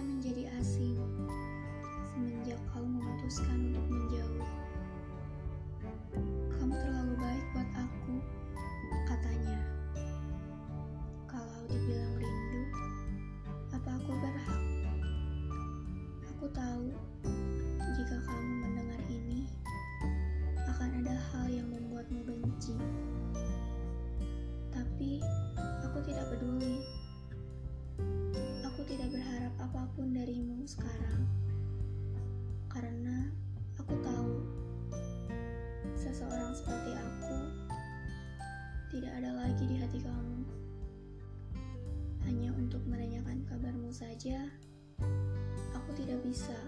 menjadi asing semenjak kau memutuskan untuk menjauh. Kamu terlalu baik buat aku, katanya. Kalau dibilang rindu, apa aku berhak? Aku tahu apa pun darimu sekarang. Karena aku tahu seseorang seperti aku tidak ada lagi di hati kamu. Hanya untuk menanyakan kabarmu saja, aku tidak bisa.